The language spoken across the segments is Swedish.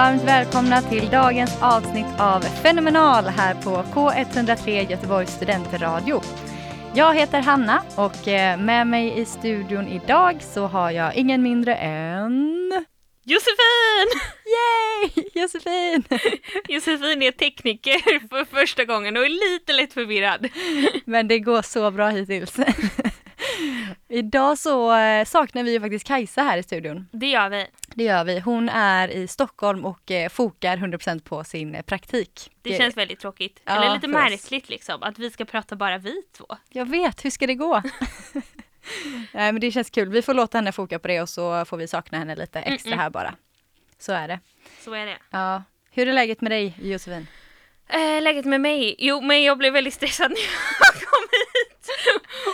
Varmt välkomna till dagens avsnitt av Fenomenal här på K103 Göteborgs studentradio. Jag heter Hanna och eh, med mig i studion idag så har jag ingen mindre än Josefin! Yay! Josefin! Josefin är tekniker för första gången och är lite lätt förvirrad. Men det går så bra hittills. Idag så eh, saknar vi ju faktiskt Kajsa här i studion. Det gör vi. Det gör vi. Hon är i Stockholm och eh, fokar 100% på sin eh, praktik. Det känns väldigt tråkigt. Ja, Eller lite för oss. märkligt liksom, att vi ska prata bara vi två. Jag vet, hur ska det gå? Nej men det känns kul. Vi får låta henne foka på det och så får vi sakna henne lite extra Mm-mm. här bara. Så är det. Så är det. Ja. Hur är läget med dig Josefin? Eh, läget med mig? Jo, men jag blev väldigt stressad när jag kom hit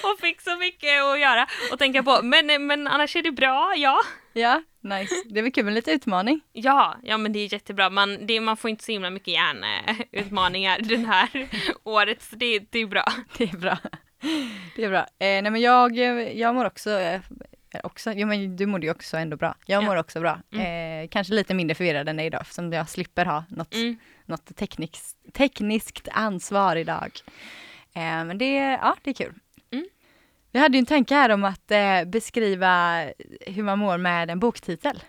och fick så mycket att göra och tänka på. Men, men annars är det bra, ja. Ja, nice. Det är väl kul med lite utmaning. Ja, ja men det är jättebra. Man, det, man får inte så himla mycket hjärnutmaningar den här året, så det, det är bra. Det är bra. Det är bra. Eh, nej men jag, jag mår också, eh, också, jo men du mådde ju också ändå bra. Jag Ja. mår också bra. Eh, kanske lite mindre förvirrad än dig idag eftersom jag slipper ha något, Mm. något tekniskt, tekniskt ansvar idag. Eh, men det, ja, det är kul. Mm. Vi hade ju en tanke här om att eh, beskriva hur man mår med en boktitel.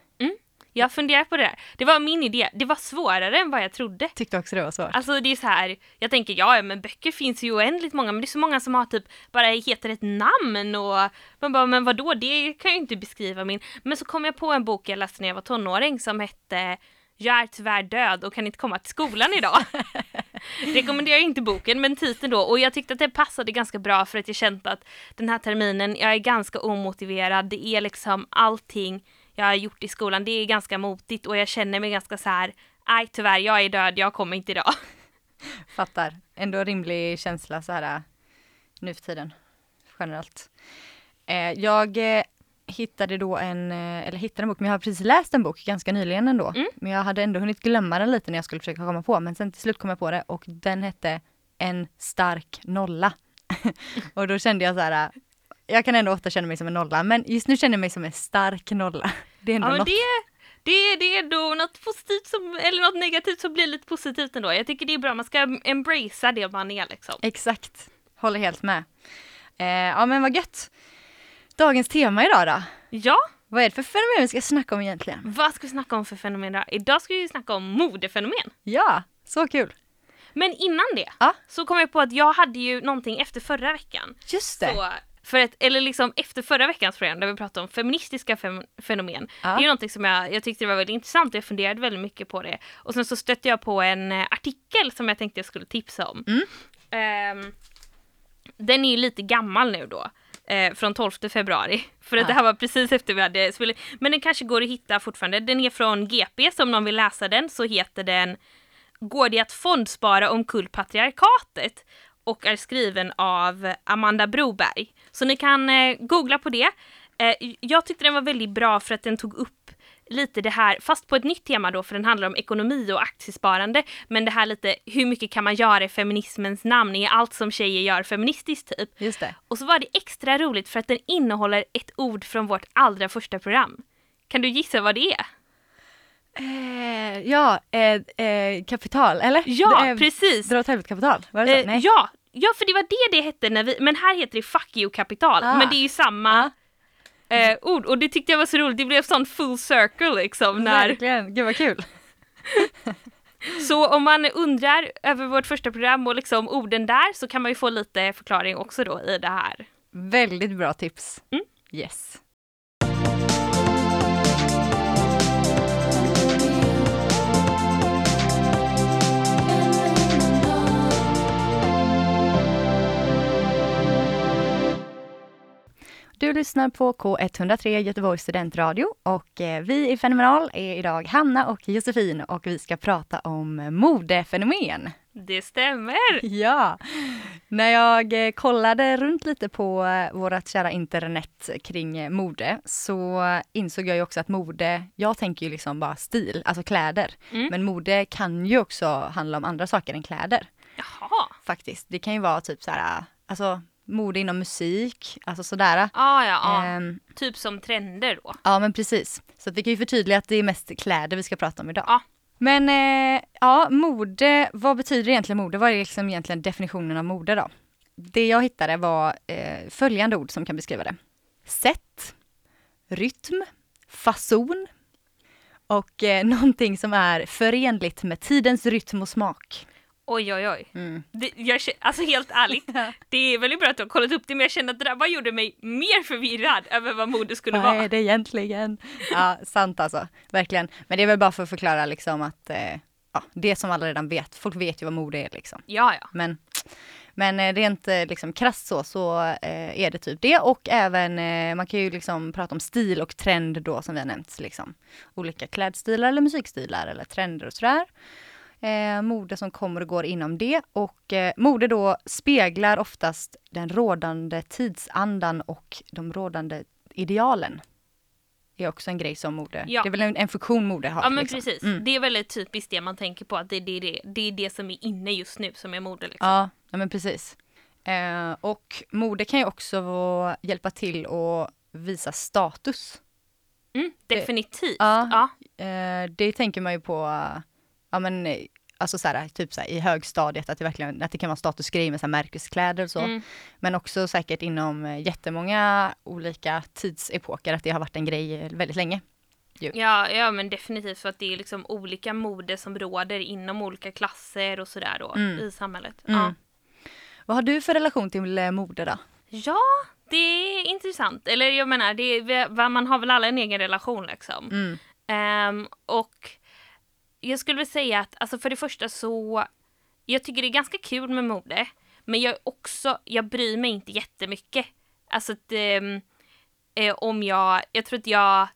Jag funderar på det där. Det var min idé. Det var svårare än vad jag trodde. Tyckte också det var svårt. Alltså det är så här, jag tänker ja, men böcker finns ju oändligt många, men det är så många som har typ bara heter ett namn och man bara, men vadå, det kan ju inte beskriva min. Men så kom jag på en bok jag läste när jag var tonåring som hette Jag är tyvärr död och kan inte komma till skolan idag. Rekommenderar inte boken, men titeln då. Och jag tyckte att det passade ganska bra för att jag kände att den här terminen, jag är ganska omotiverad. Det är liksom allting jag har gjort i skolan, det är ganska motigt och jag känner mig ganska så här, nej tyvärr, jag är död, jag kommer inte idag. Fattar. Ändå rimlig känsla så här äh, nu för tiden. Generellt. Eh, jag eh, hittade då en, eh, eller hittade en bok, men jag har precis läst en bok ganska nyligen ändå. Mm. Men jag hade ändå hunnit glömma den lite när jag skulle försöka komma på, men sen till slut kom jag på det och den hette En stark nolla. och då kände jag så här, äh, jag kan ändå ofta känna mig som en nolla, men just nu känner jag mig som en stark nolla. Det är ändå Ja, något. det, det, det är då något positivt som, eller något negativt som blir lite positivt ändå. Jag tycker det är bra, man ska embracea det man är liksom. Exakt, håller helt med. Eh, ja men vad gött. Dagens tema idag då? Ja, Vad är det för fenomen vi ska snacka om egentligen? vad ska vi snacka om för fenomen idag? Idag ska vi snacka om modefenomen. Ja, så kul. Men innan det Ja. så kom jag på att jag hade ju någonting efter förra veckan. Just det. Så, för ett, eller liksom efter förra veckans program där vi pratade om feministiska fem, fenomen. Ja. Det är ju någonting som jag, jag tyckte det var väldigt intressant och jag funderade väldigt mycket på det. Och sen så stötte jag på en eh, artikel som jag tänkte jag skulle tipsa om. Mm. Ehm, den är ju lite gammal nu då. Eh, från 12 februari. För att Ja. det här var precis efter vi hade spelat. Men den kanske går att hitta fortfarande. Den är från GP, så om någon vill läsa den så heter den Går det att fondspara omkull patriarkatet? Och är skriven av Amanda Broberg. Så ni kan eh, googla på det. Eh, jag tyckte den var väldigt bra för att den tog upp lite det här, fast på ett nytt tema då, för den handlar om ekonomi och aktiesparande. Men det här lite, hur mycket kan man göra i feminismens namn? Är allt som tjejer gör feministiskt typ? Just det. Och så var det extra roligt för att den innehåller ett ord från vårt allra första program. Kan du gissa vad det är? Eh, ja, eh, eh, kapital, eller? Ja, eh, precis! Dra åt helvete kapital, var det så? Eh, Nej. ja, ja, för det var det det hette när vi, men här heter det fuck you-kapital. Ah. Men det är ju samma eh, ord och det tyckte jag var så roligt. Det blev sån full circle liksom. När, Verkligen, gud vad kul. så om man undrar över vårt första program och liksom orden där så kan man ju få lite förklaring också då i det här. Väldigt bra tips. Mm. Yes. Du lyssnar på K103 Göteborgs studentradio och eh, vi i Fenomenal är idag Hanna och Josefin och vi ska prata om modefenomen. Det stämmer! Ja! När jag eh, kollade runt lite på eh, vårt kära internet kring mode så insåg jag ju också att mode, jag tänker ju liksom bara stil, alltså kläder. Mm. Men mode kan ju också handla om andra saker än kläder. Jaha. Faktiskt. Det kan ju vara typ så här, alltså mode inom musik, alltså sådär. Ah, ja, ja. Ehm, Typ som trender då. ja men precis. Så vi kan ju förtydliga att det är mest kläder vi ska prata om idag. Ja. Men eh, ja, mode, vad betyder egentligen mode? Vad är liksom egentligen definitionen av mode då? Det jag hittade var eh, följande ord som kan beskriva det. Sätt, rytm, fason och eh, någonting som är förenligt med tidens rytm och smak. Oj, oj, oj. Mm. Det, jag, alltså helt ärligt, det är väldigt bra att du har kollat upp det men jag känner att det där bara gjorde mig mer förvirrad över vad mode skulle Vad vara. är det egentligen? Ja, sant alltså. Verkligen. Men det är väl bara för att förklara liksom att eh, ja, det som alla redan vet. Folk vet ju vad mode är liksom. Ja, ja. Men, men eh, rent eh, liksom krasst så, så eh, är det typ det. Och även, eh, man kan ju liksom prata om stil och trend då som vi har nämnt. Liksom. Olika klädstilar eller musikstilar eller trender och sådär. Eh, mode som kommer och går inom det. Och eh, mode då speglar oftast den rådande tidsandan och de rådande idealen. Det är också en grej som mode, Ja. det är väl en, en funktion mode har. Ja men liksom. precis, Mm. det är väldigt typiskt det man tänker på att det är det, det, det, är det som är inne just nu som är mode. Liksom. Ja, ja men precis. Eh, och mode kan ju också vara- hjälpa till att visa status. Mm, definitivt. Ja. Ja. Eh, det tänker man ju på, ja men alltså så här, typ så här, i högstadiet att det verkligen, att det kan vara statusgrej med så här märkeskläder och så. Mm. Men också säkert inom eh, jättemånga olika tidsepoker att det har varit en grej eh, väldigt länge. Ja, ja men definitivt för att det är liksom olika mode som råder inom olika klasser och sådär då Mm. i samhället. Mm. Ja. Vad har du för relation till eh, mode då? ja, det är intressant. Eller jag menar, det är, man har väl alla en egen relation liksom. Ehm, och jag skulle vilja säga att alltså för det första så jag tycker det är ganska kul med mode. Men jag är också, jag bryr mig inte jättemycket. Alltså att ehm, eh, om jag, jag tror att jag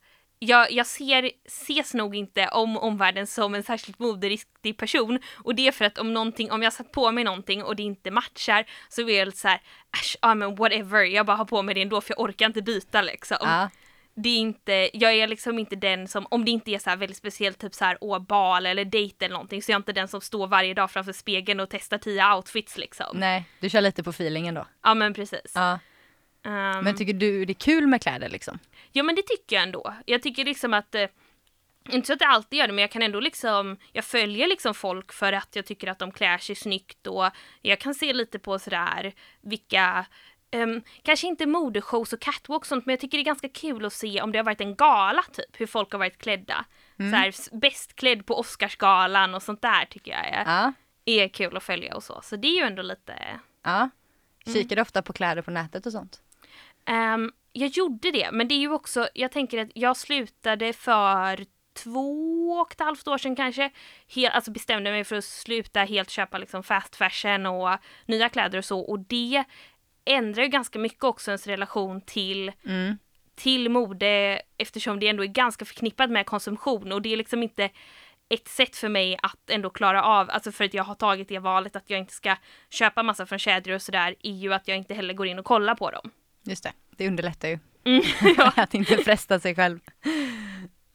jag, jag ser, ses nog inte om omvärlden som en särskilt moderiktig person och det är för att om någonting, om jag satt på mig någonting och det inte matchar så är jag lite såhär, äsch, ja men whatever, jag bara har på mig det ändå för jag orkar inte byta liksom Ja det är inte, jag är liksom inte den som, om det inte är så här väldigt speciellt, typ så här åh bal eller dejt eller någonting, så är jag inte den som står varje dag framför spegeln och testar tio outfits liksom. Nej, du kör lite på feelingen då. Ja men precis. Ja. Ehm, Men tycker du det är kul med kläder liksom? ja men det tycker jag ändå. Jag tycker liksom att, eh, inte så att jag alltid gör det, men jag kan ändå liksom, jag följer liksom folk för att jag tycker att de klär sig snyggt och jag kan se lite på sådär vilka ehm, kanske inte modeshows och catwalks och sånt, men jag tycker det är ganska kul att se om det har varit en gala typ, hur folk har varit klädda. Så här, bäst klädd på Oscarsgalan och sånt där tycker jag är, Ja. är kul att följa och så. Så det är ju ändå lite Ja. Kikar du ofta på kläder på nätet och sånt? Ehm, jag gjorde det, men det är ju också, jag tänker att jag slutade för två och ett halvt år sedan kanske. Helt, alltså bestämde mig för att sluta helt köpa liksom fast fashion och nya kläder och så. Och det ändrar ju ganska mycket också ens relation till, Mm. till mode eftersom det ändå är ganska förknippat med konsumtion och det är liksom inte ett sätt för mig att ändå klara av, alltså för att jag har tagit det valet att jag inte ska köpa massa från kedjor och sådär, är ju att jag inte heller går in och kollar på dem. Just det, det underlättar ju. Mm, ja. att inte fresta sig själv.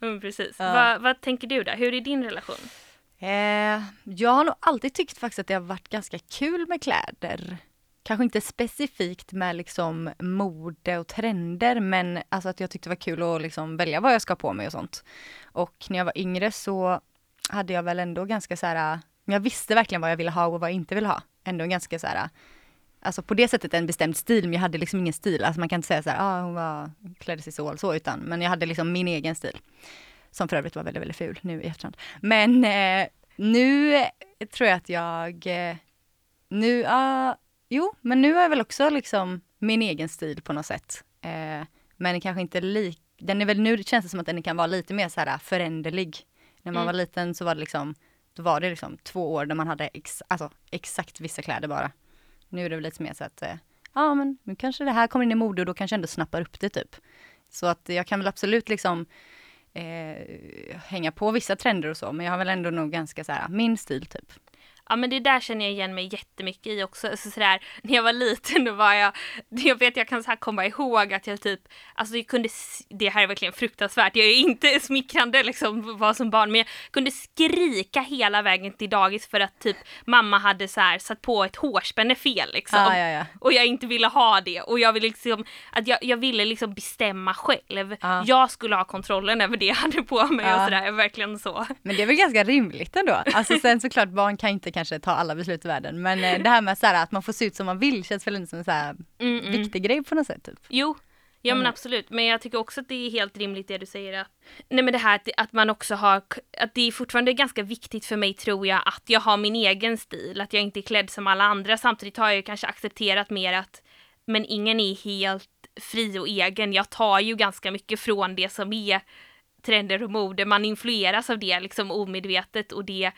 Mm, precis. Ja. Vad, vad tänker du där? Hur är din relation? Eh, jag har nog alltid tyckt faktiskt att det har varit ganska kul med kläder. Kanske inte specifikt med liksom mode och trender men alltså att jag tyckte det var kul att liksom välja vad jag ska ha på mig och sånt. Och när jag var yngre så hade jag väl ändå ganska så här, jag visste verkligen vad jag ville ha och vad jag inte ville ha. Ändå ganska så här, alltså på det sättet en bestämd stil men jag hade liksom ingen stil. Alltså man kan inte säga så här, ah, hon var, klädde sig så eller så utan, men jag hade liksom min egen stil. Som för övrigt var väldigt, väldigt ful nu i efterhand. Men eh, nu tror jag att jag, eh, nu, ah, jo, men nu har jag väl också liksom min egen stil på något sätt. Eh, men kanske inte lik, den är väl nu känns det som att den kan vara lite mer så här föränderlig. När man Mm. var liten så var det liksom, då var det liksom två år där man hade ex, alltså, exakt vissa kläder bara. Nu är det väl lite mer så att, eh, ja men nu kanske det här kommer in i mode och då kanske jag ändå snappar upp det typ. Så att jag kan väl absolut liksom eh, hänga på vissa trender och så, men jag har väl ändå nog ganska så här, min stil typ. Ja men det där känner jag igen mig jättemycket i också. Alltså sådär, när jag var liten då var jag, jag vet jag kan så här komma ihåg att jag typ, alltså jag kunde, det här är verkligen fruktansvärt, jag är inte smickrande liksom var som barn, men jag kunde skrika hela vägen till dagis för att typ mamma hade så här satt på ett hårspänne fel liksom. Ah, ja, ja. Och jag inte ville ha det och jag ville liksom, att jag, jag ville liksom bestämma själv. Ah. Jag skulle ha kontrollen över det jag hade på mig och Ah. sådär, verkligen så. Men det är väl ganska rimligt ändå. Alltså sen såklart, barn kan inte kanske ta alla beslut i världen, men eh, det här med så här, att man får se ut som man vill känns väl inte som en så här Mm, mm. viktig grej på något sätt. Typ. Jo, ja men Mm. absolut. Men jag tycker också att det är helt rimligt det du säger. Att, nej men det här att, att man också har, att det är fortfarande ganska viktigt för mig tror jag att jag har min egen stil. Att jag inte är klädd som alla andra. Samtidigt har jag ju kanske accepterat mer att men ingen är helt fri och egen. Jag tar ju ganska mycket från det som är trender och mode. Man influeras av det liksom omedvetet och det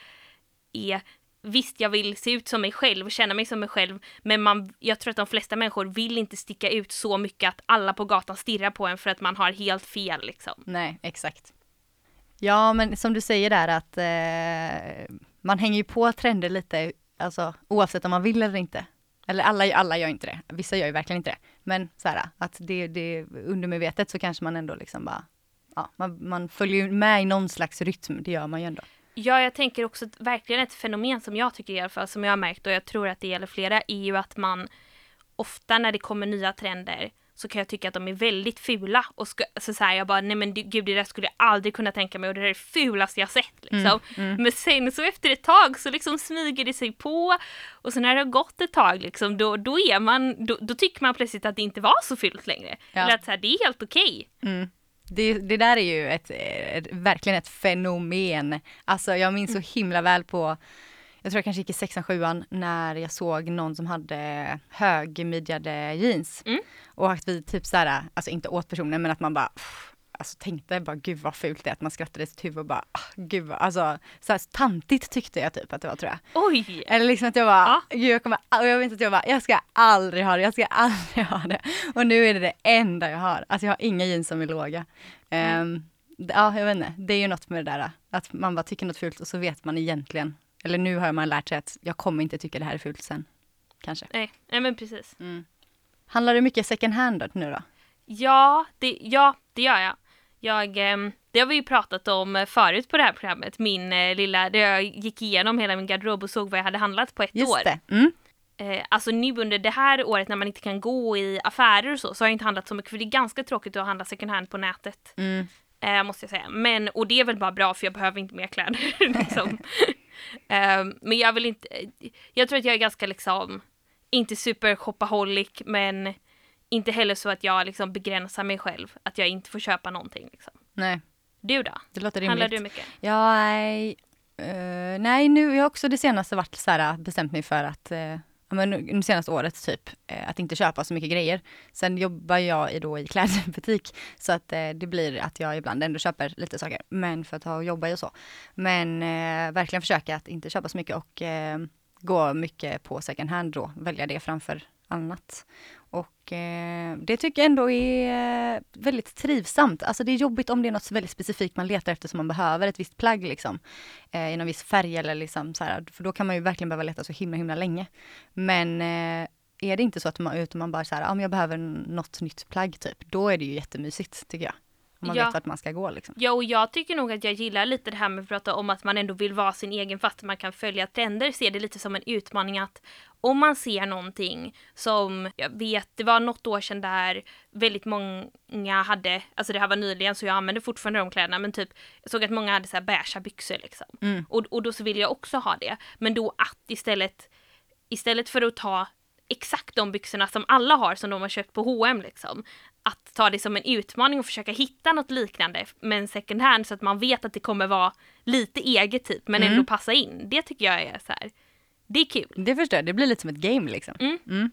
är Visst, jag vill se ut som mig själv och känna mig som mig själv, men man, jag tror att de flesta människor vill inte sticka ut så mycket att alla på gatan stirrar på en för att man har helt fel liksom. Nej, exakt. Ja, men som du säger där att eh, man hänger ju på trender lite, alltså oavsett om man vill eller inte. Eller alla, alla gör inte det, vissa gör ju verkligen inte det. Men så här, att det, det undermedvetet så kanske man ändå liksom bara, ja, man, man följer ju med i någon slags rytm, det gör man ju ändå. Ja, jag tänker också att verkligen ett fenomen som jag tycker i alla fall, som jag har märkt och jag tror att det gäller flera, är ju att man ofta när det kommer nya trender så kan jag tycka att de är väldigt fula och ska, så, så här, jag bara nej men gud det där skulle jag aldrig kunna tänka mig och det där är det fulaste jag sett liksom. Men sen så efter ett tag så liksom smyger det sig på och så när det har gått ett tag liksom då, då är man, då, då tycker man plötsligt att det inte var så fult längre. Ja. Eller att så här, det är helt okej. Mm. Det, det där är ju ett, ett, verkligen ett fenomen. Alltså jag minns så himla väl på, jag tror jag kanske gick i sexan, sjuan, när jag såg någon som hade högmidjade jeans. Mm. Och att vi typ såhär, alltså inte åt personen men att man bara, pff, alltså tänkte bara gud vad fult det är att man skrattade i sitt huvud och bara, ah, gud vad, alltså så här, tantigt tyckte jag typ att det var tror jag. Oj! Eller liksom att jag bara, Ja. gud jag kommer, och jag vet att jag bara, jag ska aldrig ha det, jag ska aldrig ha det. Och nu är det det enda jag har. Alltså jag har inga jeans som är låga. Ehm, d- ja, jag vet inte, det är ju något med det där, att man bara tycker något fult och så vet man egentligen, eller nu har man lärt sig att jag kommer inte tycka det här är fult sen. Kanske. Nej, nej men precis. Handlar det mycket second hand nu då? Ja, det, ja, det gör jag. Jag ehm, det har vi ju pratat om eh, förut på det här programmet. Min eh, lilla, där jag gick igenom hela min garderob och såg vad jag hade handlat på ett Just år. det. Mm. Eh, alltså nu under det här året när man inte kan gå i affärer och så, så har jag inte handlat så mycket för det är ganska tråkigt att handla second hand på nätet. Mm. Eh, måste jag säga. Men, och det är väl bara bra för jag behöver inte mer kläder. liksom. eh, men jag vill inte, jag tror att jag är ganska liksom, inte super shopaholic men inte heller så att jag liksom begränsar mig själv. Att jag inte får köpa någonting. Liksom. Nej, Du då? det låter rimligt. Handlar du mycket? Ja, nej, eh, nej, nu jag har också det senaste varit så här, bestämt mig för att, uh, men nu- senaste året typ, eh, att inte köpa så mycket grejer. Sen jobbar jag i, då i klädbutik, så att det blir att jag ibland ändå köper lite saker, men för att ha och jobba och så. Men eh, verkligen försöka att inte köpa så mycket och eh, gå mycket på second hand då, välja det framför annat. Och eh, det tycker jag ändå är eh, väldigt trivsamt. Alltså det är jobbigt om det är något väldigt specifikt man letar efter som man behöver, ett visst plagg liksom. Eh, I någon viss färg eller liksom så här, för då kan man ju verkligen behöva leta så himla himla länge. Men eh, är det inte så att man, utan man bara så här, ja men jag behöver något nytt plagg typ, då är det ju jättemysigt tycker jag. Om man Ja. vet vart man ska gå liksom. Ja, och jag tycker nog att jag gillar lite det här med att prata om att man ändå vill vara sin egen fast man kan följa trender. Ser det lite som en utmaning att om man ser någonting som, jag vet, det var något år sedan där väldigt många hade, alltså det här var nyligen så jag använder fortfarande de kläderna, men typ jag såg att många hade så här beiga byxor liksom. Mm. Och, och då så vill jag också ha det. Men då att istället, istället för att ta exakt de byxorna som alla har som de har köpt på H&M liksom. Att ta det som en utmaning och försöka hitta något liknande men second hand så att man vet att det kommer vara lite eget typ men Mm. ändå passa in. Det tycker jag är så här. Det är kul. Det förstår jag, det blir lite som ett game liksom. Mm. Mm.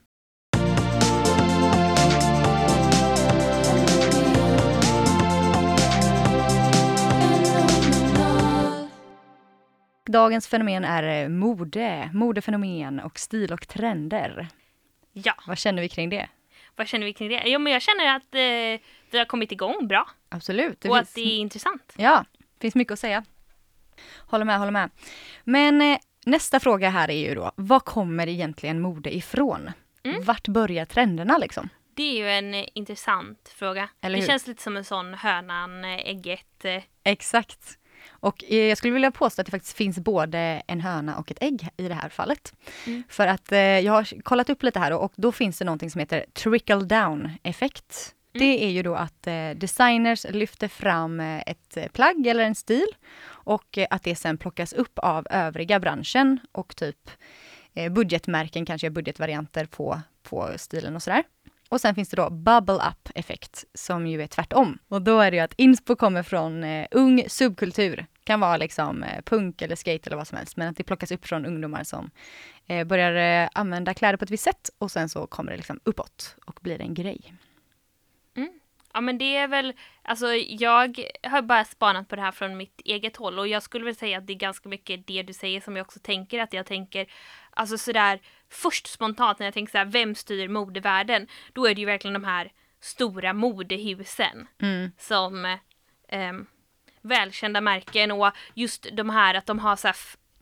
Dagens fenomen är eh, mode, modefenomen och stil och trender. Ja, Vad känner vi kring det? Vad känner vi kring det? Jo, men jag känner att eh, vi har kommit igång bra Absolut. Det och finns, att det är intressant. Ja, finns mycket att säga. Håller med, håller med. Men eh, nästa fråga här är ju då, vad kommer egentligen mode ifrån? Mm. Vart börjar trenderna liksom? Det är ju en eh, intressant fråga. Eller det hur? känns lite som en sån hönan, eh, ägget. eh, Exakt. Och eh, jag skulle vilja påstå att det faktiskt finns både en höna och ett ägg i det här fallet. Mm. För att eh, jag har kollat upp lite här och, då finns det någonting som heter trickle down effekt. Mm. Det är ju då att eh, designers lyfter fram ett plagg eller en stil och att det sen plockas upp av övriga branschen och typ budgetmärken kanske budgetvarianter på, på stilen och sådär. Och sen finns det då bubble up effekt som ju är tvärtom. Och då är det ju att inspo kommer från ung subkultur. Kan vara liksom eh, punk eller skate eller vad som helst. Men att det plockas upp från ungdomar som eh, börjar eh, använda kläder på ett visst sätt och sen så kommer det liksom uppåt och blir en grej. Ja men det är väl, alltså jag har bara spanat på det här från mitt eget håll och jag skulle väl säga att det är ganska mycket det du säger som jag också tänker att jag tänker, alltså sådär först spontant när jag tänker såhär, vem styr modevärlden? Då är det ju verkligen de här stora modehusen Mm. som ehm, välkända märken och just de här att de har så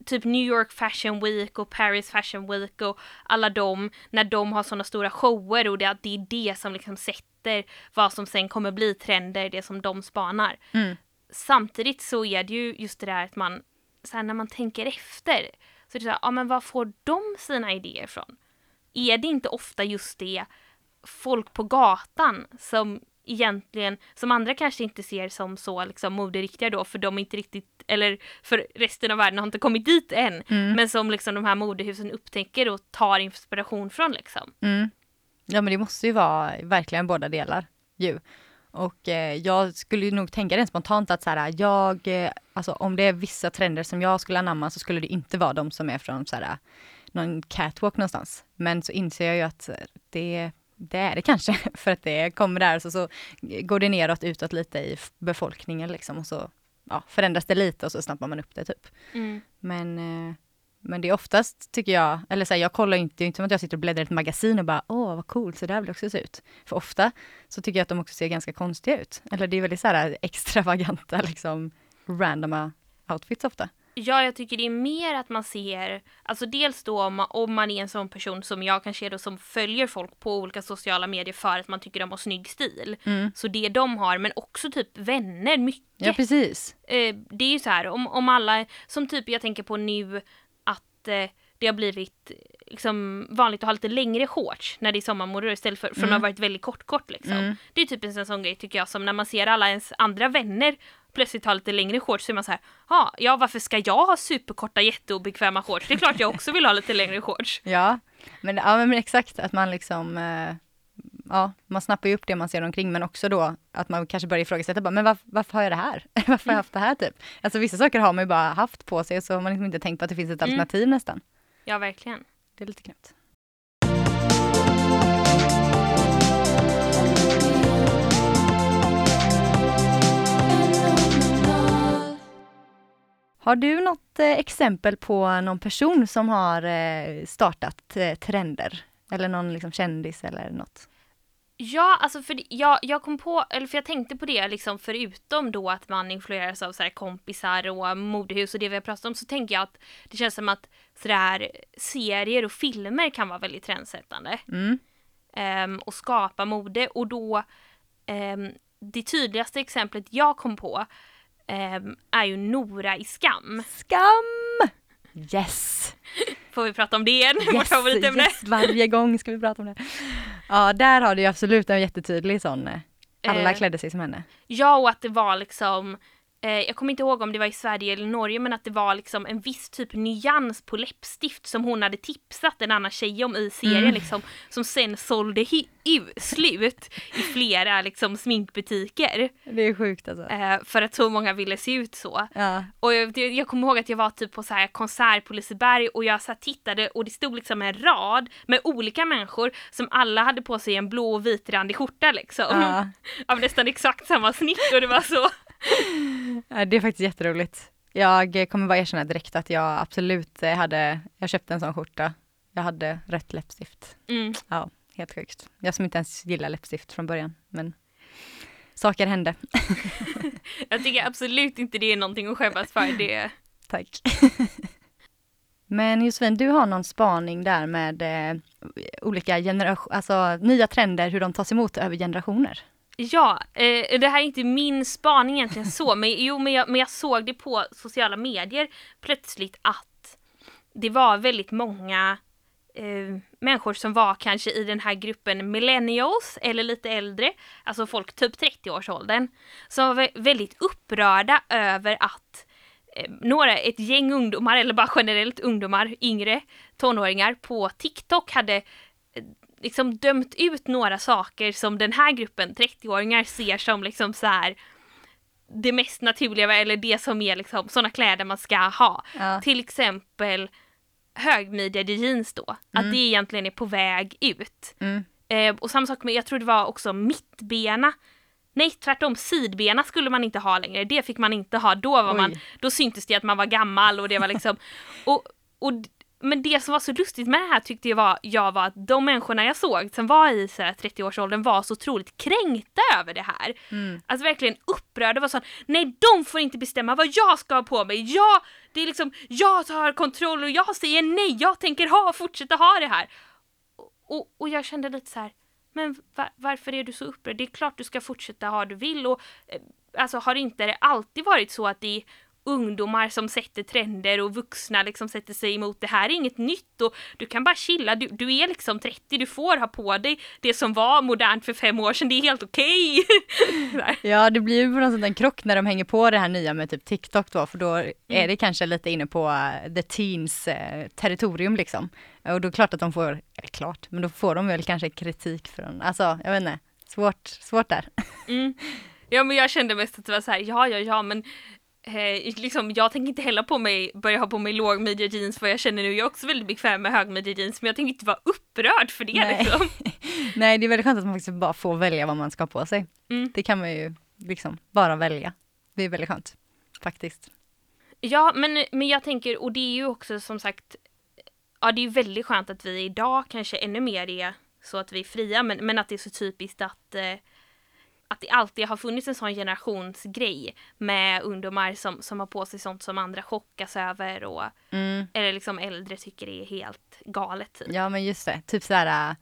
typ New York Fashion Week och Paris Fashion Week och alla de när de har sådana stora shower och det, det är det som liksom sätter vad som sen kommer bli trender, det som de spanar. Mm. Samtidigt så är det ju just det där att man, så här, när man tänker efter, så är det så här, ja men var får de sina idéer ifrån? Är det inte ofta just det folk på gatan som egentligen, som andra kanske inte ser som så liksom moderiktiga då, för de är inte riktigt, eller för resten av världen har inte kommit dit än, Mm. men som liksom de här modehusen upptäcker och tar inspiration från liksom. Mm. Ja men det måste ju vara verkligen båda delar ju. Och eh, jag skulle ju nog tänka rent spontant att så här, jag, eh, alltså om det är vissa trender som jag skulle anamma så skulle det inte vara de som är från så här, någon catwalk någonstans. Men så inser jag ju att det, det är det kanske, för att det kommer där så, så går det neråt, utåt lite i befolkningen liksom och så ja, förändras det lite och så snappar man upp det typ. Men, eh, men det är oftast, tycker jag, eller så här, jag kollar inte, det är inte som att jag sitter och bläddrar i ett magasin och bara åh vad coolt, så där vill jag också se ut. För ofta så tycker jag att de också ser ganska konstiga ut. Eller det är väldigt så här extravaganta, liksom randomma outfits ofta. Ja, jag tycker det är mer att man ser, alltså dels då om man, om man är en sån person som jag kanske är då som följer folk på olika sociala medier för att man tycker de har snygg stil. Så det de har, men också typ vänner, mycket. Ja, precis. eh, det är ju så här, om, om alla, som typ jag tänker på nu att eh, det har blivit liksom vanligt att ha lite längre shorts när det är sommarmode istället för, för att ha varit väldigt kort kort liksom. Mm. Det är typ en sån- grej tycker jag som när man ser alla ens andra vänner plötsligt ha lite längre shorts så är man så här, "Ha, ja varför ska jag ha superkorta jätteobekväma shorts? Det är klart jag också vill ha lite längre shorts. Ja, men, ja, men exakt att man liksom eh, Ja, man snappar ju upp det man ser omkring men också då att man kanske börjar ifrågasätta bara, men varför, varför har jag det här? varför har jag haft det här typ? Alltså vissa saker har man ju bara haft på sig så har man liksom inte tänkt på att det finns ett Mm. alternativ nästan. Ja verkligen. Det är lite knäppt. Har du något eh, exempel på någon person som har eh, startat eh, trender? Eller någon liksom, kändis eller något? Ja, alltså för jag, jag kom på, eller för jag tänkte på det liksom förutom då att man influeras av så här kompisar och modehus och det vi har pratat om så tänker jag att det känns som att sådär serier och filmer kan vara väldigt trendsättande. Mm. ehm, och skapa mode och då ehm, det tydligaste exemplet jag kom på ehm, är ju Nora i Skam. Skam! Yes! Får vi prata om det igen? Yes, yes! Varje gång ska vi prata om det. Ja, där har du ju absolut en jättetydlig sån. eh, Alla Eh, klädde sig som henne. Ja, och att det var liksom jag kommer inte ihåg om det var i Sverige eller Norge men att det var liksom en viss typ nyans på läppstift som hon hade tipsat en annan tjej om i serien Mm. liksom som sen sålde slut i flera liksom sminkbutiker Det är sjukt alltså. eh, för att så många ville se ut så. Ja. Och jag, jag kommer ihåg att jag var typ på så här konsert på Liseberg och jag så tittade och det stod liksom en rad med olika människor som alla hade på sig en blå och vitrandig skjorta liksom. Ja. Av nästan exakt samma snitt och det var så. Det är faktiskt jätteroligt. Jag kommer bara erkänna direkt att jag absolut eh, hade, jag köpte en sån skjorta jag hade rätt läppstift. Mm. Ja, helt sjukt. Jag som inte ens gillar läppstift från början, men saker hände. Jag tycker absolut inte det är någonting att skämmas för. Det, Tack. Men Josefin, du har någon spaning där med eh, olika generationer, alltså nya trender, hur de tas emot över generationer. Ja, eh, det här är inte min spaning egentligen så, men, jo, men, jag, men jag såg det på sociala medier plötsligt att det var väldigt många eh, människor som var kanske i den här gruppen millennials eller lite äldre, alltså folk typ 30-årsåldern, som var väldigt upprörda över att eh, några, ett gäng ungdomar, eller bara generellt ungdomar, yngre tonåringar på TikTok hade eh, liksom dömt ut några saker som den här gruppen 30-åringar ser som liksom så här det mest naturliga eller det som är liksom sådana kläder man ska ha. Ja. Till exempel högmidjade jeans då, att det egentligen är på väg ut. Mm. Eh, och samma sak med, jag tror det var också mittbena. Nej, tvärtom, sidbena skulle man inte ha längre. Det fick man inte ha. Då, var Oj. man, då syntes det att man var gammal och det var liksom... och, och, men det som var så lustigt med det här tyckte jag var, jag var att de människorna jag såg som var i så här 30-årsåldern var så otroligt kränkta över det här. Mm. Alltså verkligen upprörda var så nej de får inte bestämma vad jag ska ha på mig. Jag, det är liksom, jag tar kontroll och jag säger nej, jag tänker ha, fortsätta ha det här. Och, och, jag kände lite så här, men va, varför är du så upprörd? Det är klart du ska fortsätta ha du vill och eh, alltså har inte det alltid varit så att det är ungdomar som sätter trender och vuxna liksom sätter sig emot det här är inget nytt och du kan bara chilla, du, du är liksom 30, du får ha på dig det som var modernt för fem år sedan, det är helt okej. Sådär. Ja, det blir ju på något sätt en krock när de hänger på det här nya med typ TikTok då, för då är det kanske lite inne på eh, the teens eh, territorium liksom. Och då är det klart att de får, eller klart, men då får de väl kanske kritik från, alltså jag vet inte, svårt, svårt där. Mm. Ja men jag kände mest att det var så här, ja ja ja men eh, liksom, jag tänker inte heller på mig, börja ha på mig lågmidja jeans för jag känner nu, jag är också väldigt bekväm med högmidja jeans men jag tänker inte vara upprörd för det Nej. liksom. Nej, det är väldigt skönt att man faktiskt bara får välja vad man ska ha på sig. Mm. Det kan man ju liksom bara välja. Det är väldigt skönt, faktiskt. Ja men, men jag tänker, och det är ju också som sagt, ja det är väldigt skönt att vi idag kanske ännu mer är så att vi är fria men, men att det är så typiskt att eh, att det alltid har funnits en sån generationsgrej med ungdomar som, som har på sig sånt som andra chockas över och Mm. eller liksom äldre tycker det är helt galet. Typ. Ja, men just det, typ sådär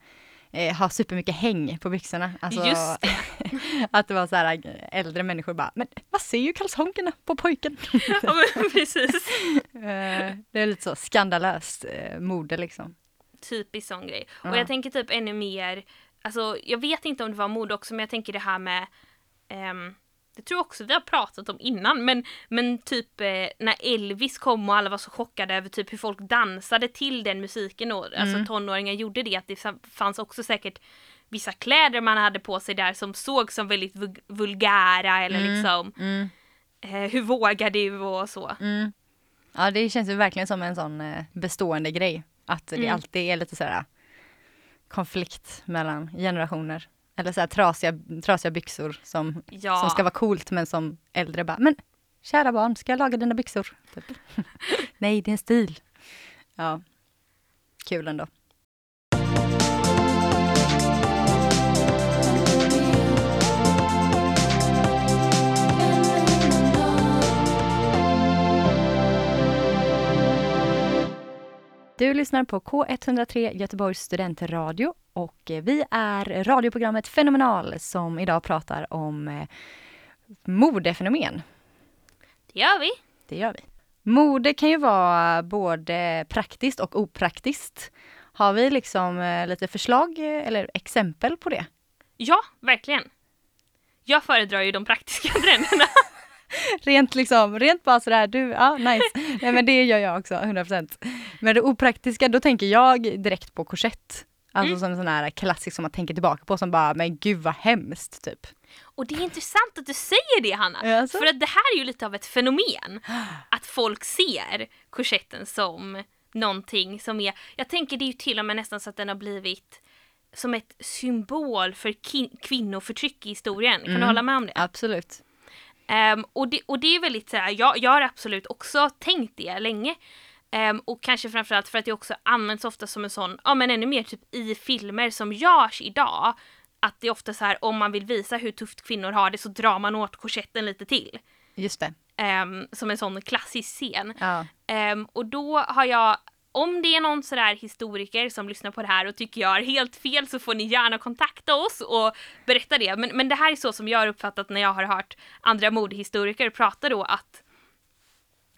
eh, ha supermycket häng på byxorna. Alltså, Just att det var så här eh, äldre människor bara, men vad ser ju kalsongerna på pojken? Ja men precis. Eh, det är lite så skandalöst eh, mode liksom. Typisk sån grej. Ja. Och jag tänker typ ännu mer, alltså jag vet inte om det var mode också men jag tänker det här med ehm, det tror jag också vi har pratat om innan men, men typ eh, när Elvis kom och alla var så chockade över typ hur folk dansade till den musiken och Mm. alltså tonåringar gjorde det att det fanns också säkert vissa kläder man hade på sig där som såg som väldigt vul- vulgära eller Mm. liksom Mm. eh, hur vågar du och så. Mm. Ja, det känns ju verkligen som en sån eh, bestående grej. Att det Mm. alltid är lite sådär konflikt mellan generationer. Eller såhär trasiga, trasiga byxor som, Ja. som ska vara coolt men som äldre bara, men kära barn, ska jag laga dina byxor? Typ. Nej, det är en stil. Ja, kul ändå. Du lyssnar på K103 Göteborgs studentradio och eh, vi är radioprogrammet Fenomenal som idag pratar om eh, modefenomen. Det gör vi. Det gör vi. Mode kan ju vara både praktiskt och opraktiskt. Har vi liksom eh, lite förslag eller exempel på det? Ja, verkligen. Jag föredrar ju de praktiska trenderna. Rent liksom, rent bara sådär, du, ja nice. Nej men det gör jag också, 100%. Men det opraktiska, då tänker jag direkt på korsett. Alltså Mm. som en sån här klassisk som man tänker tillbaka på som bara, men gud vad hemskt typ. Och det är intressant att du säger det Hanna. Alltså. För att det här är ju lite av ett fenomen. Att folk ser korsetten som någonting som är, jag tänker det är ju till och med nästan så att den har blivit som ett symbol för kvinnoförtryck i historien. Kan du Mm. hålla med om det? Absolut. Ehm, och det? Och det är väldigt så här, jag, jag har absolut också tänkt det länge. Ehm, och kanske framförallt för att det också används ofta som en sån, ja men ännu mer typ i filmer som görs idag. Att det är ofta så här om man vill visa hur tufft kvinnor har det så drar man åt korsetten lite till. Just det. Ehm, som en sån klassisk scen. Ja. Ehm, och då har jag, om det är någon sådär historiker som lyssnar på det här och tycker jag har helt fel så får ni gärna kontakta oss och berätta det. Men, men det här är så som jag har uppfattat när jag har hört andra modehistoriker prata då att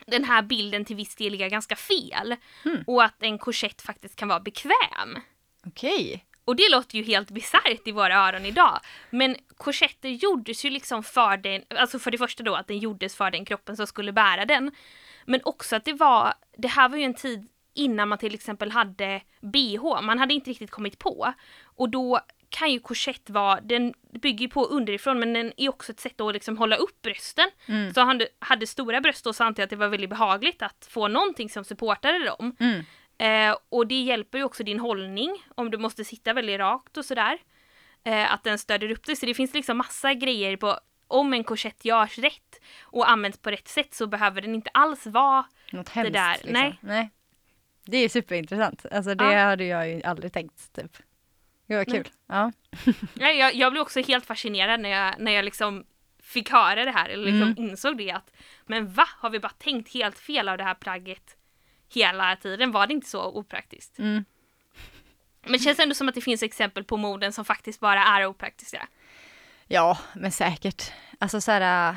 den här bilden till viss del är ganska fel. Hmm. Och att en korsett faktiskt kan vara bekväm. Okej. Och det låter ju helt bisarrt i våra öron idag. Men korsetter gjordes ju liksom för den, alltså för det första då att den gjordes för den kroppen som skulle bära den. Men också att det var, det här var ju en tid innan man till exempel hade bh, man hade inte riktigt kommit på. Och då kan ju korsett vara, den bygger på underifrån men den är också ett sätt att liksom hålla upp brösten. Mm. Så han hade, stora bröst då så antar jag att det var väldigt behagligt att få någonting som supportade dem. Mm. Eh, och det hjälper ju också din hållning om du måste sitta väldigt rakt och sådär. Eh, att den stöder upp dig. Så det finns liksom massa grejer på om en korsett görs rätt och används på rätt sätt så behöver den inte alls vara Något hemskt. där, liksom. nej. nej. Det är superintressant. Alltså det Ja. hade jag ju aldrig tänkt typ. Det var Nej. kul. Ja. Nej, jag, jag blev också helt fascinerad när jag, när jag liksom fick höra det här, eller liksom Mm. insåg det att men va, har vi bara tänkt helt fel av det här plagget hela tiden? Var det inte så opraktiskt? Mm. Men det känns ändå som att det finns exempel på moden som faktiskt bara är opraktiska. Ja, men säkert. Alltså så här, äh,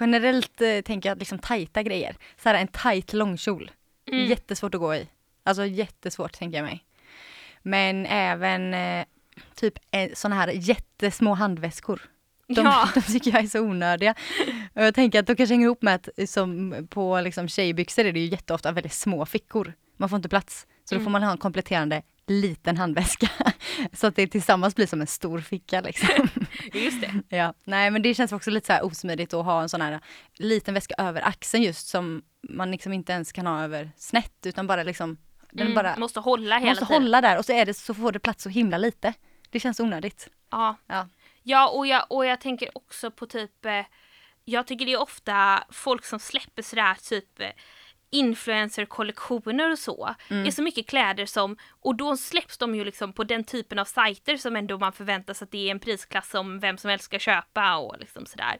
generellt äh, tänker jag att liksom tajta grejer. Så här en tajt långkjol. Mm. Jättesvårt att gå i. Alltså jättesvårt tänker jag mig. Men även eh, typ eh, såna här jättesmå handväskor. De, ja, de tycker jag är så onödiga. Och jag tänker att de kanske hänger ihop med att eh, som på liksom tjejbyxor är det ju jätteofta väldigt små fickor. Man får inte plats. Så då Mm. får man ha en kompletterande liten handväska. Så att det tillsammans blir som en stor ficka liksom. just det. Ja, nej men det känns också lite så här osmidigt att ha en sån här liten väska över axeln just som man liksom inte ens kan ha över snett utan bara liksom den Mm, bara måste hålla hela måste tiden. hålla där och så är det så får det plats så himla lite. Det känns onödigt. Ja. Ja. Ja, och jag, och jag tänker också på typ, eh, jag tycker det är ofta folk som släpper sådär typ eh, influencer-kollektioner och så. Mm. Det är så mycket kläder som, och då släpps de ju liksom på den typen av sajter som ändå man förväntar sig att det är en prisklass som vem som helst ska köpa och liksom sådär.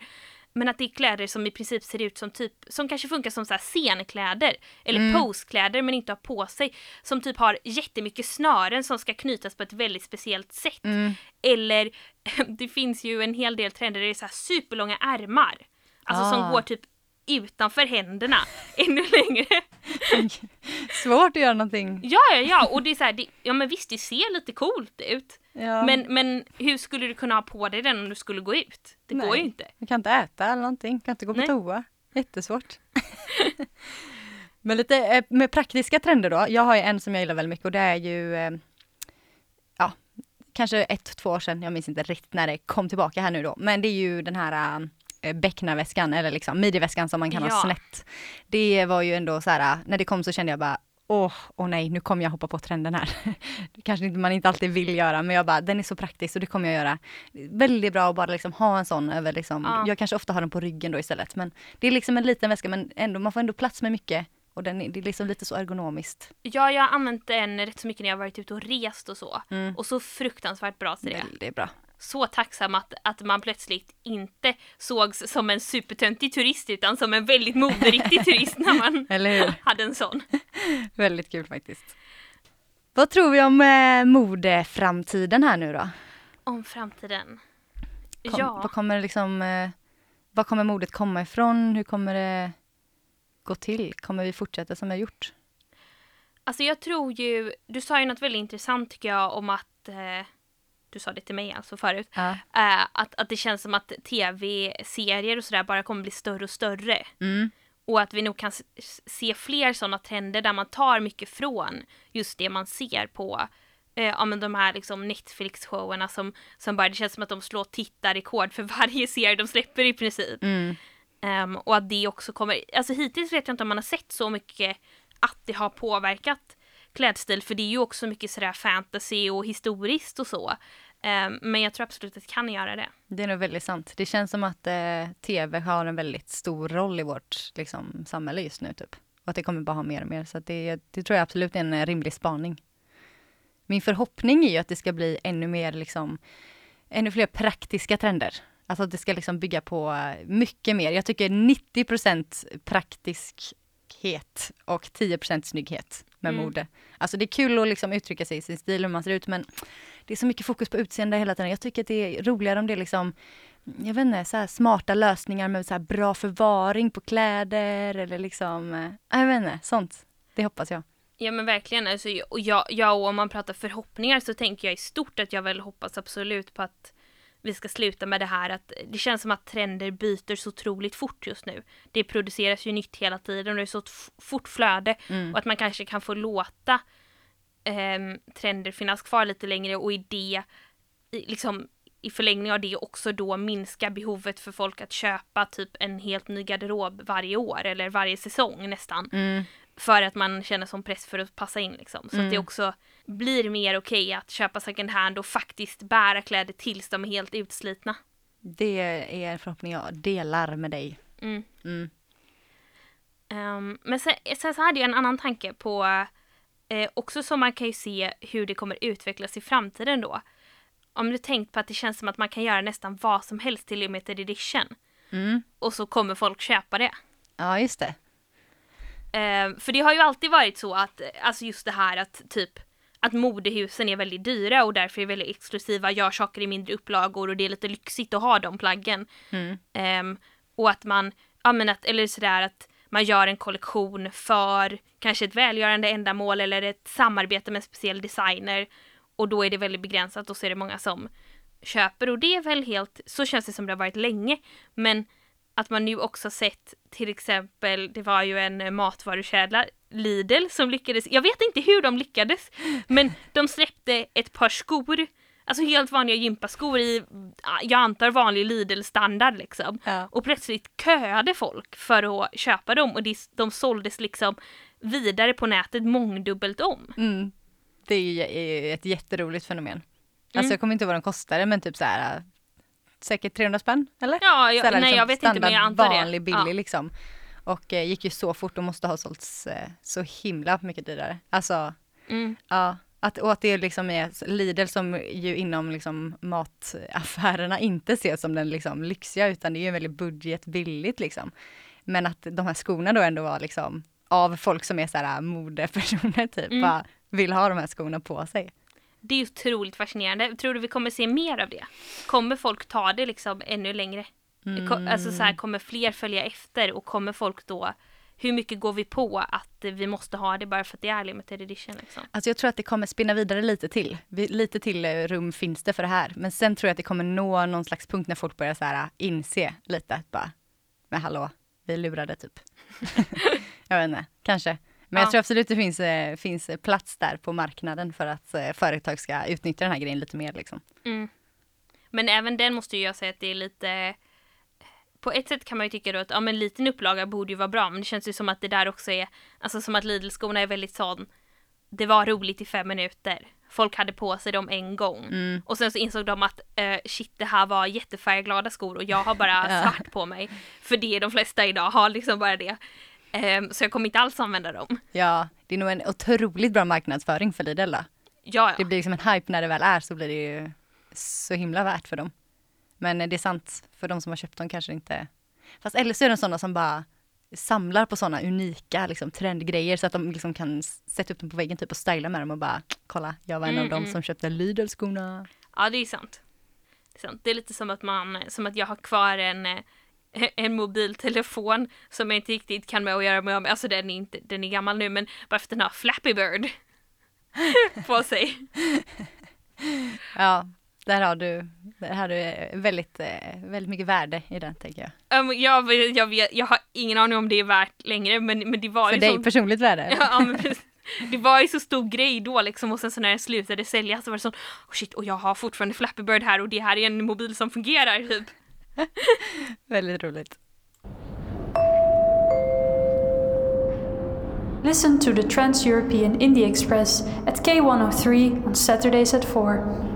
Men att det är kläder som i princip ser ut som typ, som kanske funkar som så här scenkläder. Eller Mm. posekläder men inte har på sig. Som typ har jättemycket snören som ska knytas på ett väldigt speciellt sätt. Mm. Eller det finns ju en hel del trender där det är så här superlånga ärmar. Alltså som Ah. går typ utanför händerna ännu längre. Svårt att göra någonting. Ja, ja, ja. Och det är så här, det, ja men visst det ser lite coolt ut. Ja. Men, men hur skulle du kunna ha på dig den om du skulle gå ut? Det går Nej. ju inte. Man kan inte äta eller någonting, kan inte gå på Nej. toa. Jättesvårt. Men lite eh, med praktiska trender då. Jag har ju en som jag gillar väldigt mycket och det är ju eh, ja, kanske ett, två år sedan. Jag minns inte riktigt när det kom tillbaka här nu då. Men det är ju den här eh, becknarväskan eller liksom midjeväskan som man kan Ja. ha snett. Det var ju ändå så här, när det kom så kände jag bara Åh, åh nej, nu kommer jag hoppa på trenden här. Det kanske man inte alltid vill göra, men jag bara, den är så praktisk och det kommer jag göra. Väldigt bra att bara liksom ha en sån över liksom, Ja. jag kanske ofta har den på ryggen då istället. Men det är liksom en liten väska men ändå, man får ändå plats med mycket. Och den är, det är liksom lite så ergonomiskt. Ja, jag har använt den rätt så mycket när jag varit ute och rest och så. Mm. Och så fruktansvärt bra till det. Väldigt bra. Så tacksam att, att man plötsligt inte sågs som en supertöntig turist utan som en väldigt moderiktig turist när man hade en sån. Väldigt kul faktiskt. Vad tror vi om eh, modeframtiden här nu då? Om framtiden. Kom, ja. Vad kommer liksom, eh, vad kommer modet komma ifrån? Hur kommer det gå till? Kommer vi fortsätta som vi har gjort? Alltså jag tror ju, du sa ju något väldigt intressant tycker jag om att, eh, du sa det till mig alltså förut, Ja. eh, att, att det känns som att tv-serier och sådär bara kommer bli större och större. Mm. Och att vi nog kan se fler sådana trender där man tar mycket från just det man ser på eh, ja, men de här liksom Netflix-showerna som, som bara, det känns som att de slår tittarrekord för varje serie de släpper i princip. Mm. Ehm, och att det också kommer, alltså hittills vet jag inte om man har sett så mycket att det har påverkat klädstil, för det är ju också mycket sådär fantasy och historiskt och så. Eh, men jag tror absolut att det kan göra det. Det är nog väldigt sant. Det känns som att eh, tv har en väldigt stor roll i vårt liksom, samhälle just nu typ. Och att det kommer bara ha mer och mer. Så det, det tror jag absolut är en eh, rimlig spaning. Min förhoppning är ju att det ska bli ännu mer liksom, ännu fler praktiska trender. Alltså att det ska liksom bygga på eh, mycket mer. Jag tycker 90% praktiskhet och 10% snygghet med mm. mode. Alltså det är kul att liksom uttrycka sig i sin stil hur man ser ut men det är så mycket fokus på utseende hela tiden. Jag tycker att det är roligare om det är liksom jag vet inte, så smarta lösningar med så bra förvaring på kläder eller liksom, eh, jag vet inte, sånt. Det hoppas jag. Ja men verkligen, alltså, och jag, jag, och om man pratar förhoppningar så tänker jag i stort att jag väl hoppas absolut på att vi ska sluta med det här att det känns som att trender byter så otroligt fort just nu. Det produceras ju nytt hela tiden och det är så fort flöde mm. och att man kanske kan få låta eh, trender finnas kvar lite längre och i det liksom i förlängning av det också då minska behovet för folk att köpa typ en helt ny garderob varje år eller varje säsong nästan. Mm. För att man känner som press för att passa in liksom. Så mm. att det mm. också blir mer okej okay att köpa second hand och faktiskt bära kläder tills de är helt utslitna. Det är en förhoppning jag delar med dig. Mm. Um, men sen, sen, så hade jag en annan tanke på eh, också som man kan ju se hur det kommer utvecklas i framtiden då om du tänkt på att det känns som att man kan göra nästan vad som helst till limited edition. Mm. Och så kommer folk köpa det. Ja, just det. Eh, för det har ju alltid varit så att, alltså just det här att typ att modehusen är väldigt dyra och därför är väldigt exklusiva, gör saker i mindre upplagor och det är lite lyxigt att ha de plaggen. Mm. Eh, och att man, ja men att, eller sådär att man gör en kollektion för kanske ett välgörande ändamål eller ett samarbete med en speciell designer och då är det väldigt begränsat och så är det många som köper och det är väl helt, så känns det som det har varit länge. Men att man nu också sett till exempel, det var ju en matvarukedja, Lidl, som lyckades, jag vet inte hur de lyckades, men de släppte ett par skor, alltså helt vanliga gympaskor i, jag antar vanlig Lidl-standard liksom. Ja. Och plötsligt köade folk för att köpa dem och de, de såldes liksom vidare på nätet mångdubbelt om. Mm det är ju ett jätteroligt fenomen. Alltså, mm. Alltså jag kommer inte ihåg vad de kostade men typ så här säkert 300 spänn eller? Ja, jag, nej liksom jag vet inte men jag antar det. vanlig billig ja. liksom. Och eh, gick ju så fort och måste ha sålts eh, så himla mycket dyrare. Alltså, mm. ja. Att, och att det liksom är Lidl som ju inom liksom mataffärerna inte ses som den liksom lyxiga utan det är ju väldigt budgetbilligt liksom. Men att de här skorna då ändå var liksom av folk som är så här modepersoner typ. Mm. Bara, vill ha de här skorna på sig. Det är otroligt fascinerande. Tror du vi kommer se mer av det? Kommer folk ta det liksom ännu längre? Mm. Alltså så här, kommer fler följa efter och kommer folk då hur mycket går vi på att vi måste ha det bara för att det är limited edition? Liksom? Alltså jag tror att det kommer spinna vidare lite till. Lite till eh, rum finns det för det här. Men sen tror jag att det kommer nå någon slags punkt när folk börjar så här inse lite att bara, men hallå, vi lurade typ. jag vet inte, kanske. Men ja. jag tror absolut det finns, eh, finns plats där på marknaden för att eh, företag ska utnyttja den här grejen lite mer. Liksom. Mm. Men även den måste ju jag säga att det är lite på ett sätt kan man ju tycka då att ja, men liten upplaga borde ju vara bra, men det känns ju som att det där också är, alltså som att Lidl-skorna är väldigt sån, det var roligt i fem minuter. Folk hade på sig dem en gång. Mm. Och sen så insåg de att uh, shit det här var jättefärgglada skor och jag har bara svart på mig. För det är de flesta idag har liksom bara det. Um, så jag kommer inte alls använda dem. Ja, det är nog en otroligt bra marknadsföring för Lidl då. Ja. Det blir liksom en hype när det väl är så blir det ju så himla värt för dem. Men det är sant, för de som har köpt dem kanske inte... Fast eller så är de sådana som bara samlar på sådana unika liksom, trendgrejer så att de liksom kan sätta upp dem på väggen typ och styla med dem och bara kolla, jag var en mm, av dem mm. som köpte Lidl-skorna. Ja, det är sant. Det är sant. Det är lite som att man, som att jag har kvar en eh, en mobiltelefon som jag inte riktigt kan med att göra med, alltså den är inte, den är gammal nu men bara för att den har Flappy Bird på sig. Ja, där har du, där har du väldigt, eh, väldigt mycket värde i den tänker jag. Um, jag, jag, vet, jag har ingen aning om det är värt längre men, men det var För ju dig så... personligt värde? Ja, men det var ju så stor grej då liksom och sen så när den slutade säljas så var det så oh shit och jag har fortfarande Flappy Bird här och det här är en mobil som fungerar typ. Väldigt roligt. Listen to the Trans-European Indie Express at K103 on Saturdays at 4.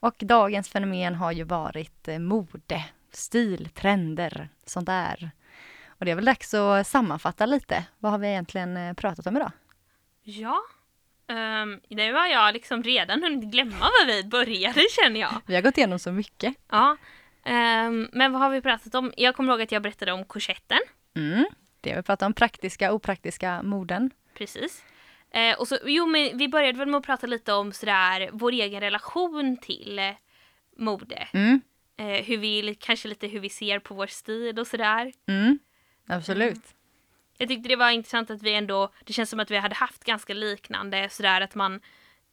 Och dagens fenomen har ju varit eh, mode stil, trender, sånt där. Och det är väl dags att sammanfatta lite. Vad har vi egentligen eh, pratat om idag? Ja, um, nu har jag liksom redan hunnit glömma var vi började känner jag. Vi har gått igenom så mycket. Ja, um, men vad har vi pratat om? Jag kommer ihåg att jag berättade om korsetten. Mm. Det har vi pratat om, praktiska och opraktiska moden. Precis. Eh, och så, jo, men vi började väl med att prata lite om sådär vår egen relation till eh, mode. Mm. Eh, hur vi, kanske lite hur vi ser på vår stil och sådär. Mm. Absolut. Jag tyckte det var intressant att vi ändå, det känns som att vi hade haft ganska liknande sådär att man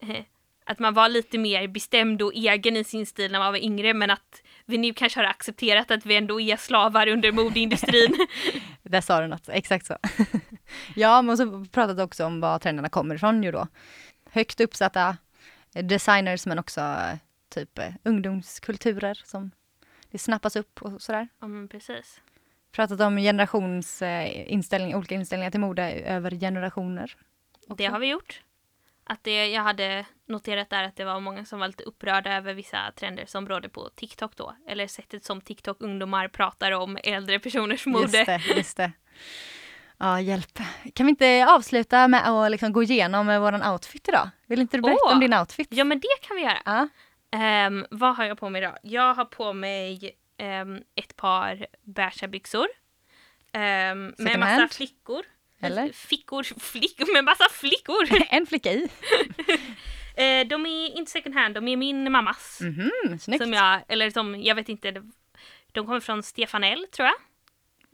eh, att man var lite mer bestämd och egen i sin stil när man var yngre men att vi nu kanske har accepterat att vi ändå är slavar under modeindustrin. Där sa du något, exakt så. ja, men så pratat också om var trenderna kommer ifrån ju då. Högt uppsatta designers men också typ eh, ungdomskulturer som det snappas upp och sådär. Ja men precis. Pratat om generationsinställning, olika inställningar till mode över generationer. Också. Det har vi gjort. Att det, jag hade noterat där att det var många som var lite upprörda över vissa trender som råder på TikTok då. Eller sättet som TikTok-ungdomar pratar om äldre personers mode. Just det, just det. Ja, hjälp. Kan vi inte avsluta med att liksom gå igenom våran outfit idag? Vill inte du berätta Åh! om din outfit? Ja men det kan vi göra. Ja. Ehm, vad har jag på mig idag? Jag har på mig ehm, ett par beiga byxor. Um, med massa hand? flickor. Eller? Fickor, flickor med massa flickor. En flicka i. Eh, de är inte second hand, de är min mammas. Mhm, snyggt. Som jag, eller som, jag vet inte, de kommer från Stefanell tror jag.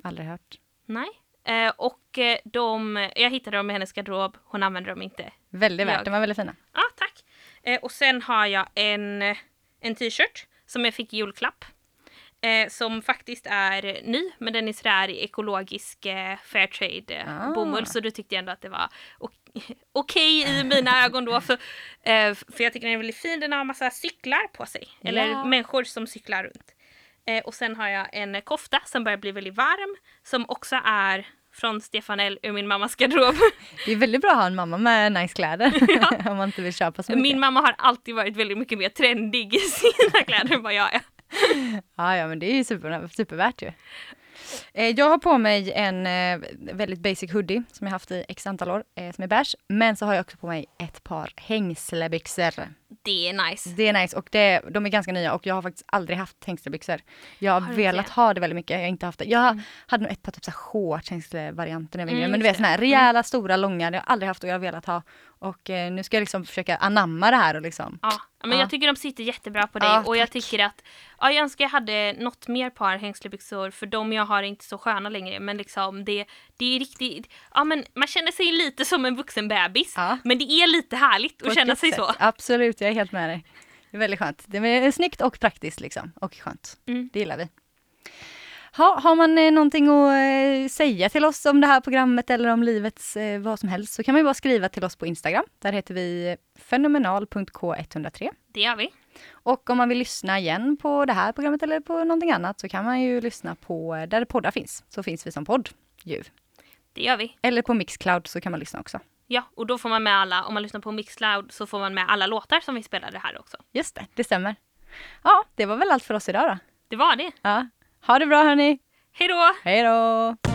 Aldrig hört. Nej. Eh, och eh, de, jag hittade dem i hennes garderob, hon använder dem inte. Väldigt värt, de var väldigt fina. Ja, tack. Eh, och sen har jag en, en t-shirt som jag fick i julklapp. Eh, som faktiskt är ny, men den är sådär ekologisk eh, fairtrade eh, Ah. bomull. Så då tyckte jag ändå att det var ok- okej i mina ögon då. För, eh, för jag tycker den är väldigt fin. Den har massa cyklar på sig. Eller människor som cyklar runt. Eh, och sen har jag en kofta som börjar bli väldigt varm. Som också är från Stefanell ur min mammas garderob. Det är väldigt bra att ha en mamma med nice kläder. om man inte vill köpa så mycket. Min mamma har alltid varit väldigt mycket mer trendig i sina kläder än vad jag är. Ja, ja, men det är ju super, supervärt ju. Eh, Jag har på mig en eh, väldigt basic hoodie som jag haft i x antal år, eh, som är beige. Men så har jag också på mig ett par hängslebyxor. Det är nice. Det är nice och det, de är ganska nya och jag har faktiskt aldrig haft hängslebyxor. Jag har, Har velat det? ha det väldigt mycket, jag har inte haft det. Jag hade nog ett par typ shorts hängslevarianter när jag var yngre. Mm, men du vet såna här det. rejäla, stora, långa, det har jag aldrig haft och jag har velat ha. Och eh, nu ska jag liksom försöka anamma det här och liksom. Ja, men Ja. jag tycker de sitter jättebra på dig Ja, och jag tycker att ja, jag önskar jag hade något mer par hängslebyxor för de jag har är inte så sköna längre men liksom det, det är riktigt, ja men man känner sig lite som en vuxen bebis Ja. men det är lite härligt På att känna sig sätt. så. Absolut, jag är helt med dig. Det är väldigt skönt. Det är snyggt och praktiskt liksom. Och skönt. Mm. Det gillar vi. Ha, har man eh, någonting att eh, säga till oss om det här programmet eller om livets eh, vad som helst så kan man ju bara skriva till oss på Instagram. Där heter vi fenomenal.k103. Det gör vi. Och om man vill lyssna igen på det här programmet eller på någonting annat så kan man ju lyssna på eh, där poddar finns. Så finns vi som podd ju. Det gör vi. Eller på Mixcloud så kan man lyssna också. Ja, och då får man med alla, om man lyssnar på Mixcloud så får man med alla låtar som vi spelade här också. Just det, det stämmer. Ja, det var väl allt för oss idag då. Det var det. Ja. Ha det bra hörni! Hej då! Hej då!